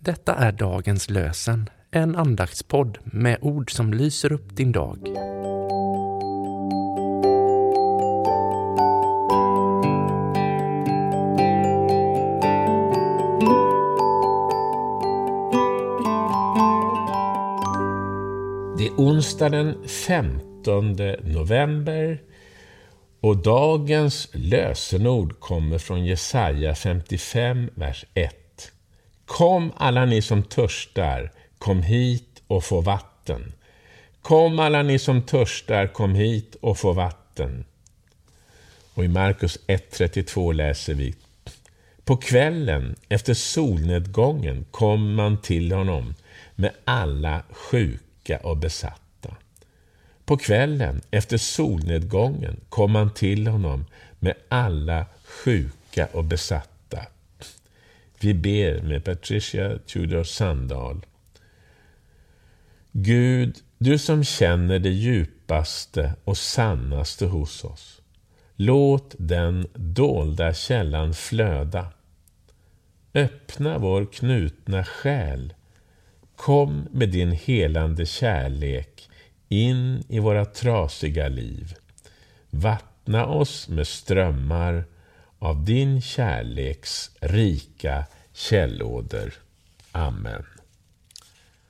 Detta är dagens lösen, en andaktspodd med ord som lyser upp din dag. Det är onsdag den 15 november och dagens lösenord kommer från Jesaja 55, vers 1. Kom alla ni som törstar, kom hit och få vatten. Kom alla ni som törstar, kom hit och få vatten. Och i Markus 1.32 läser vi På kvällen efter solnedgången kom man till honom med alla sjuka och besatta. På kvällen efter solnedgången kom man till honom med alla sjuka och besatta. Vi ber med Patricia Tudor Sandahl. Gud, du som känner det djupaste och sannaste hos oss. Låt den dolda källan flöda. Öppna vår knutna själ. Kom med din helande kärlek in i våra trasiga liv. Vattna oss med strömmar av din kärleks rika källåder. Amen.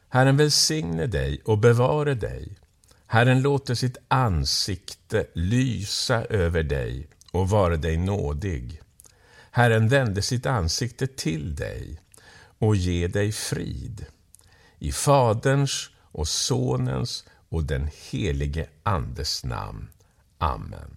Herren välsigne dig och bevare dig. Herren låter sitt ansikte lysa över dig och vara dig nådig. Herren vände sitt ansikte till dig och ge dig frid. I Faderns och Sonens och den helige Andes namn. Amen.